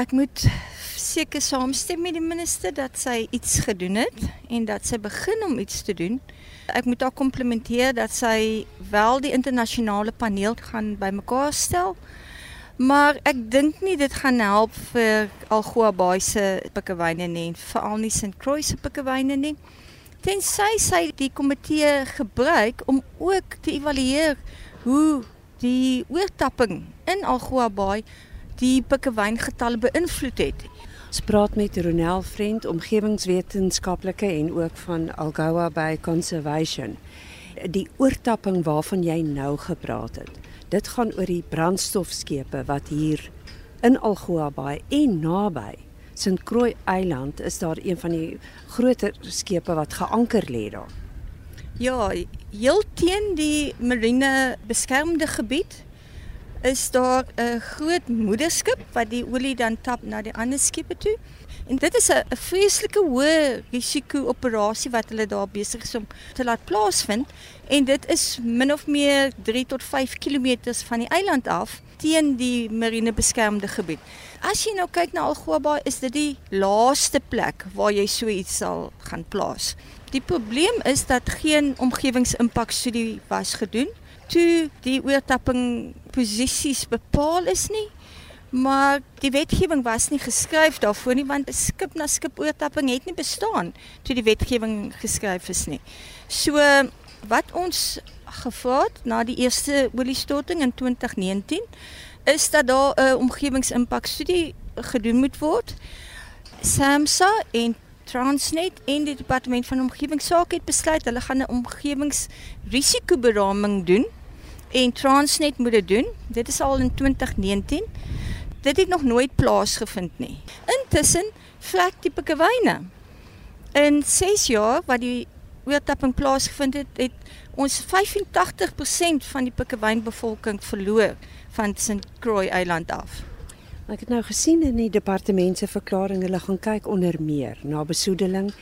Ek moet seker saamstem met die minister dat sy iets gedoen het en dat sy begin om iets te doen. Ek moet haar komplimenteer dat sy wel die internasionale paneel gaan bymekaar stel. Maar ek dink nie dit gaan help vir Algoa Bay se pikkewyne nie, veral nie St. Croix se pikkewyne nie. Tensy sy die komitee gebruik om ook te evalueer hoe die oortapping in Algoa Bay die pikkewyngetalle beïnvloed het. Ons praat met Ronel Vriend, omgewingswetenskaplike en ook van Algoa Bay Conservation. Die oortapping waarvan jy nou gepraat het. Dit gaan oor die brandstofskepe wat hier in Algoa Bay en naby St. Croix Eiland is daar een van die groter skepe wat geanker lê daar. Ja, heel teen die marine beskermde gebied is daar 'n groot moederskip wat die olie dan tap na die ander skepe toe. En dit is 'n vreeslike hoë risiko operasie wat hulle daar besig is om te laat plaasvind en dit is min of meer 3 tot 5 km van die eiland af teen die marine beskermde gebied. As jy nou kyk na Algoa, is dit die laaste plek waar jy so iets sal gaan plaas. Die probleem is dat geen omgewingsimpakstudie was gedoen toe die oortapping posisies bepaal is nie. Maar die wetgewing was nie geskryf daarvoor nie want skip na skip oortapping het nie bestaan toe die wetgewing geskryf is nie. So wat ons gevra het na die eerste oliestorting in 2019 is dat daar 'n omgewingsimpakstudie gedoen moet word. SAMSA en Transnet en die departement van omgewingsake het besluit hulle gaan 'n omgewingsrisikoberaming doen en Transnet moet dit doen. Dit is al in 2019. Dit het nog nooit plaasgevind nie. Intussen vrek die pikkewyne. In 6 jaar wat die oortapping plaasgevind het, het ons 85% van die pikkewynbevolking verloor van St. Croix Eiland af. Ek het nou gesien in die departement se verklaring hulle gaan kyk onder meer na besoedeling,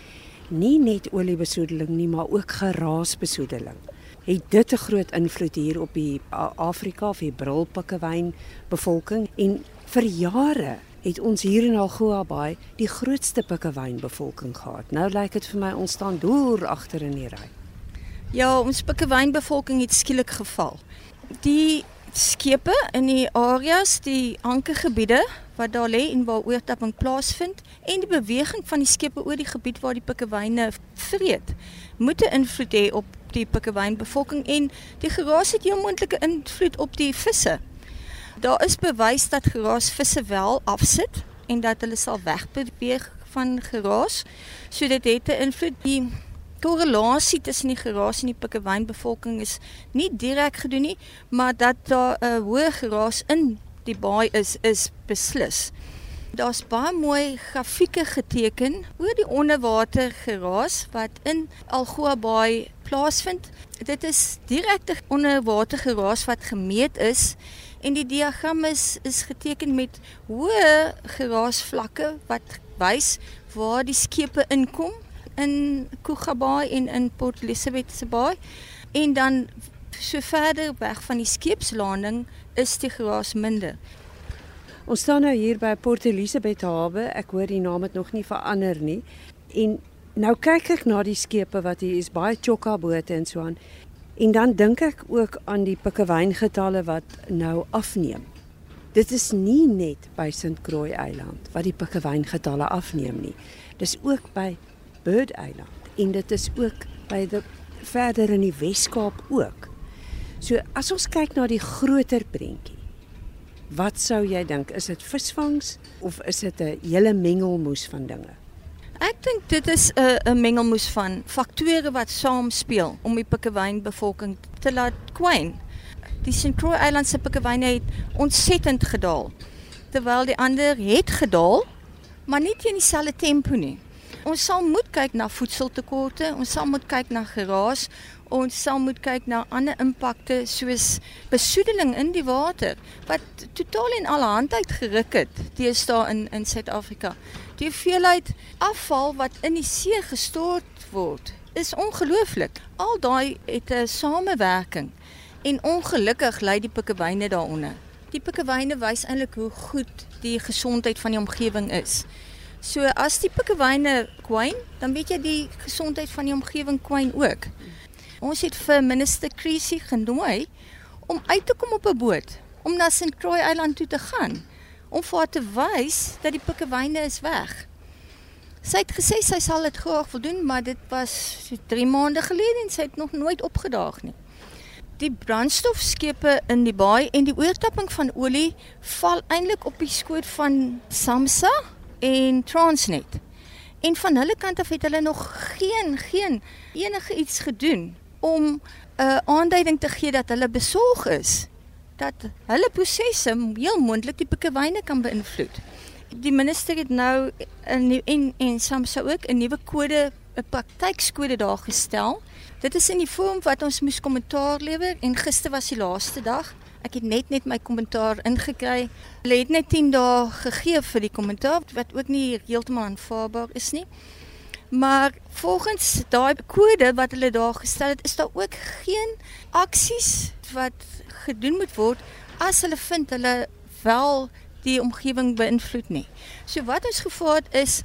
nie net oliebesoedeling nie, maar ook geraasbesoedeling. Het dit 'n groot invloed hier op die Afrika of die brilpikkewyn bevolking en vir jare het ons hier in Algoa Bay die grootste pikkewyn bevolking gehad. Nou lyk dit vir my ons staan deur agter in die ry. Ja, ons pikkewyn bevolking het skielik geval. Die skepe in die areas, die ankergebiede wat daar lê en waar oortapping plaasvind en die beweging van die skepe oor die gebied waar die pikkewyne vreet, moet 'n invloed hê op die pikkewynbevolking en die geraas het 'n moontlike invloed op die visse. Daar is bewys dat geraas visse wel afsit en dat hulle sal wegbeweeg van geraas. So dit het 'n invloed die korrelasie tussen die geraas en die pikkewynbevolking is nie direk gedoen nie, maar dat daar 'n hoë geraas in die baai is is beslis. Daar's baie mooi grafieke geteken oor die onderwater geraas wat in Algoa Baai plaasvind. Dit is direkte onderwater geraas wat gemeet is en die diagram is is geteken met hoë geraasvlakke wat wys waar die skepe inkom in Kugabaai en in Port Elizabeth se baai. En dan so verder weg van die skeepslanding is die gras minder. Ons staan nou hier by Port Elizabeth hawe. Ek hoor die naam het nog nie verander nie. En nou kyk ek na die skepe wat hier is, baie chokka bote en so aan. En dan dink ek ook aan die pikkewyngetalle wat nou afneem. Dit is nie net by St. Croix Eiland wat die pikkewyngetalle afneem nie. Dis ook by Bird Island en dit is ook by die verder in die Wes-Kaap ook. So as ons kyk na die groter prentjie. Wat sou jy dink, is dit visvangs of is dit 'n hele mengelmoes van dinge? Ek dink dit is 'n 'n mengelmoes van faktore wat saamspeel om die pikkewynbevolking te laat kwyn. Die. Croix Island se pikkewyne het ontsettend gedaal terwyl die ander het gedaal, maar nie teen dieselfde tempo nie. Ons sal moet kyk na voedseltekorte, ons sal moet kyk na geraas, ons sal moet kyk na ander impakte soos besoedeling in die water wat totaal en al hand uit geruk het teenoor in in Suid-Afrika. Die hoeveelheid afval wat in die see gestort word, is ongelooflik. Al daai het 'n samewerking en ongelukkig lê die pikkewyne daaronder. Die pikkewyne wys eintlik hoe goed die gesondheid van die omgewing is. So as die pikkewyne kwyn, dan weet jy die gesondheid van die omgewing kwyn ook. Ons het vir minister Creasy genooi om uit te kom op 'n boot om na St. Croix Eiland toe te gaan om vir haar te wys dat die pikkewyne is weg. Sy het gesê sy sal dit graag wil doen, maar dit was so 3 maande gelede en sy het nog nooit opgedaag nie. Die brandstofskepe in die baai en die oortapping van olie val eintlik op die skoot van SAMSA en Transnet. En van hulle kant af het hulle nog geen geen enige iets gedoen om 'n uh, aanduiding te gee dat hulle besorg is dat hulle prosesse heel moontlik die pikkewyne kan beïnvloed. Die minister het nou 'n en en SAMSA ook 'n nuwe kode 'n praktykskode daar gestel. Dit is in die vorm wat ons moes kommentaar lewer en gister was die laaste dag. Ek het net net my kommentaar ingekry. Hulle het net 10 dae gegee vir die kommentaar wat ook nie heeltemal aanvaarbaar is nie. Maar volgens daai kode wat hulle daar gestel het, is daar ook geen aksies wat gedoen moet word as hulle vind hulle wel die omgewing beïnvloed nie. So wat ons gevaar is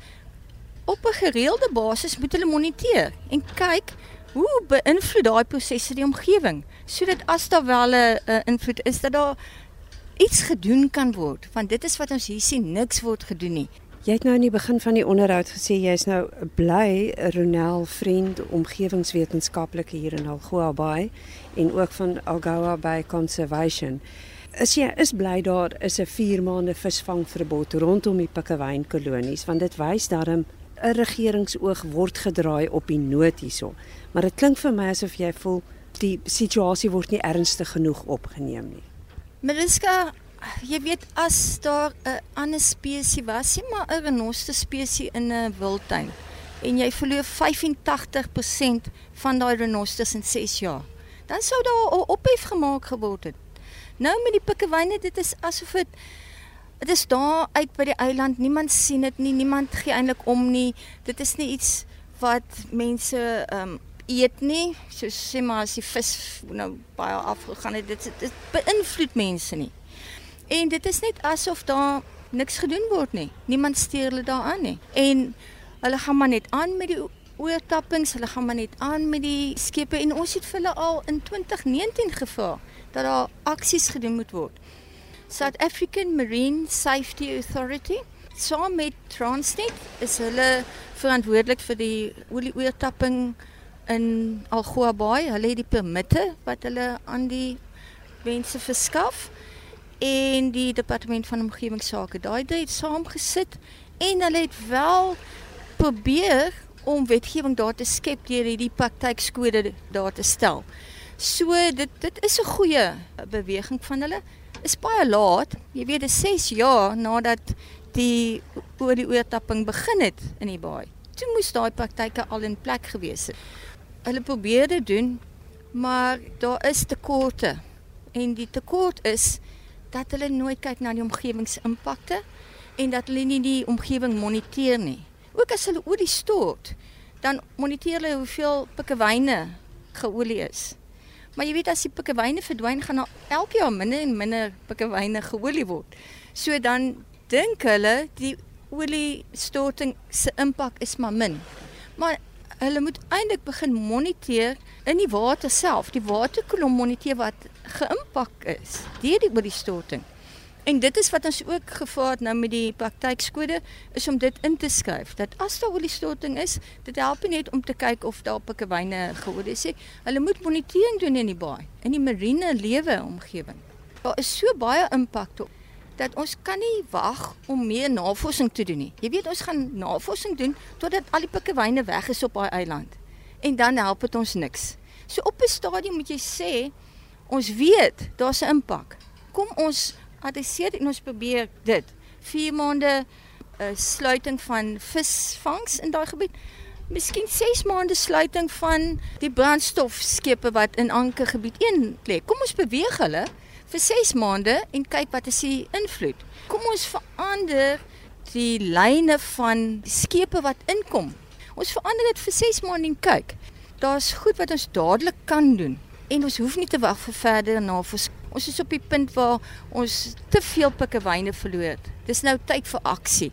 op 'n gereelde basis moet hulle moniteer en kyk hoe beïnvloed daai prosesse die omgewing sodat as daar wel 'n invloed is dat daar iets gedoen kan word want dit is wat ons hier sien niks word gedoen nie. Jy het nou in die begin van die onderhoud gesê jy's nou bly Ronel vriend omgewingswetenskaplike hier in Algoa Bay en ook van Algoa Bay Conservation. Is jy is bly daar is 'n 4 maande visvangverbod rondom die Pikkewyn kolonies want dit wys daarom 'n regeringsoog word gedraai op die nood hierso. Maar dit klink vir my asof jy voel die situasie word nie ernstig genoeg opgeneem nie. Mariska, jy weet as daar 'n ander spesies was, nie maar 'n renoster spesies in 'n wildtuin en jy verloor 85% van daai renosters in 6 jaar, dan sou daar 'n ophef gemaak geword het. Nou met die pikkewyne, dit is asof dit dit is daar uit by die eiland, niemand sien dit nie, niemand gee eintlik om nie. Dit is nie iets wat mense ehm um, eet nie. So sê maar as die vis nou baie afgegaan het, dit dit beïnvloed mense nie. En dit is net asof daar niks gedoen word nie. Niemand steur hulle daaraan nie. En hulle gaan maar net aan met die oortappings, hulle gaan maar net aan met die skepe en ons het vir hulle al in 2019 gevra dat daar aksies gedoen moet word. South African Marine Safety Authority saam met Transnet is hulle verantwoordelik vir die olie-oortapping in Algoa Bay. Hulle het die permitte wat hulle aan die mense verskaf en die departement van omgewingsake. Daai het saamgesit en hulle het wel probeer om wetgewing daar te skep deur hierdie praktykskode daar te stel. So dit dit is 'n goeie beweging van hulle. Is baie laat. Jy weet, dit is 6 jaar nadat die oor die oortapping begin het in die baai. Toe moes daai praktyke al in plek gewees het hulle probeer dit doen, maar daar is tekorte. En die tekort is dat hulle nooit kyk na die omgewingsimpakte en dat hulle nie die omgewing moniteer nie. Ook as hulle olie stort, dan moniteer hulle hoeveel pikkewyne geolie is. Maar jy weet as die pikkewyne verdwyn, gaan daar elke jaar minder en minder pikkewyne geolie word. So dan dink hulle die olie storting se impak is maar min. Maar hulle moet eintlik begin moniteer in die water self, die waterkolom moniteer wat geïmpak is deur die oliestorting. En dit is wat ons ook gevaar nou met die praktykskode is om dit in te skryf dat as daar oliestorting is, dit help net om te kyk of daar pikkewyne geolie is. Hulle moet monitering doen in die baai, in die marine lewe omgewing. Daar is so baie impak op dat ons kan nie wag om meer navorsing te doen nie. Jy weet ons gaan navorsing doen totdat al die pikkewyne weg is op daai eiland. En dan help dit ons niks. So op 'n stadium moet jy sê ons weet daar's 'n impak. Kom ons adresseer en ons probeer dit. 4 maande uh, sluiting van visvangs in daai gebied. Miskien 6 maande sluiting van die brandstofskepe wat in ankergebied 1 lê. Kom ons beweeg hulle vir 6 maande en kyk wat is die invloed. Kom ons verander die lyne van skepe wat inkom. Ons verander dit vir 6 maande en kyk. Daar's goed wat ons dadelik kan doen en ons hoef nie te wag vir verder navorsing Ons is op die punt waar ons te veel pikkewyne verloor. Dis nou tyd vir aksie.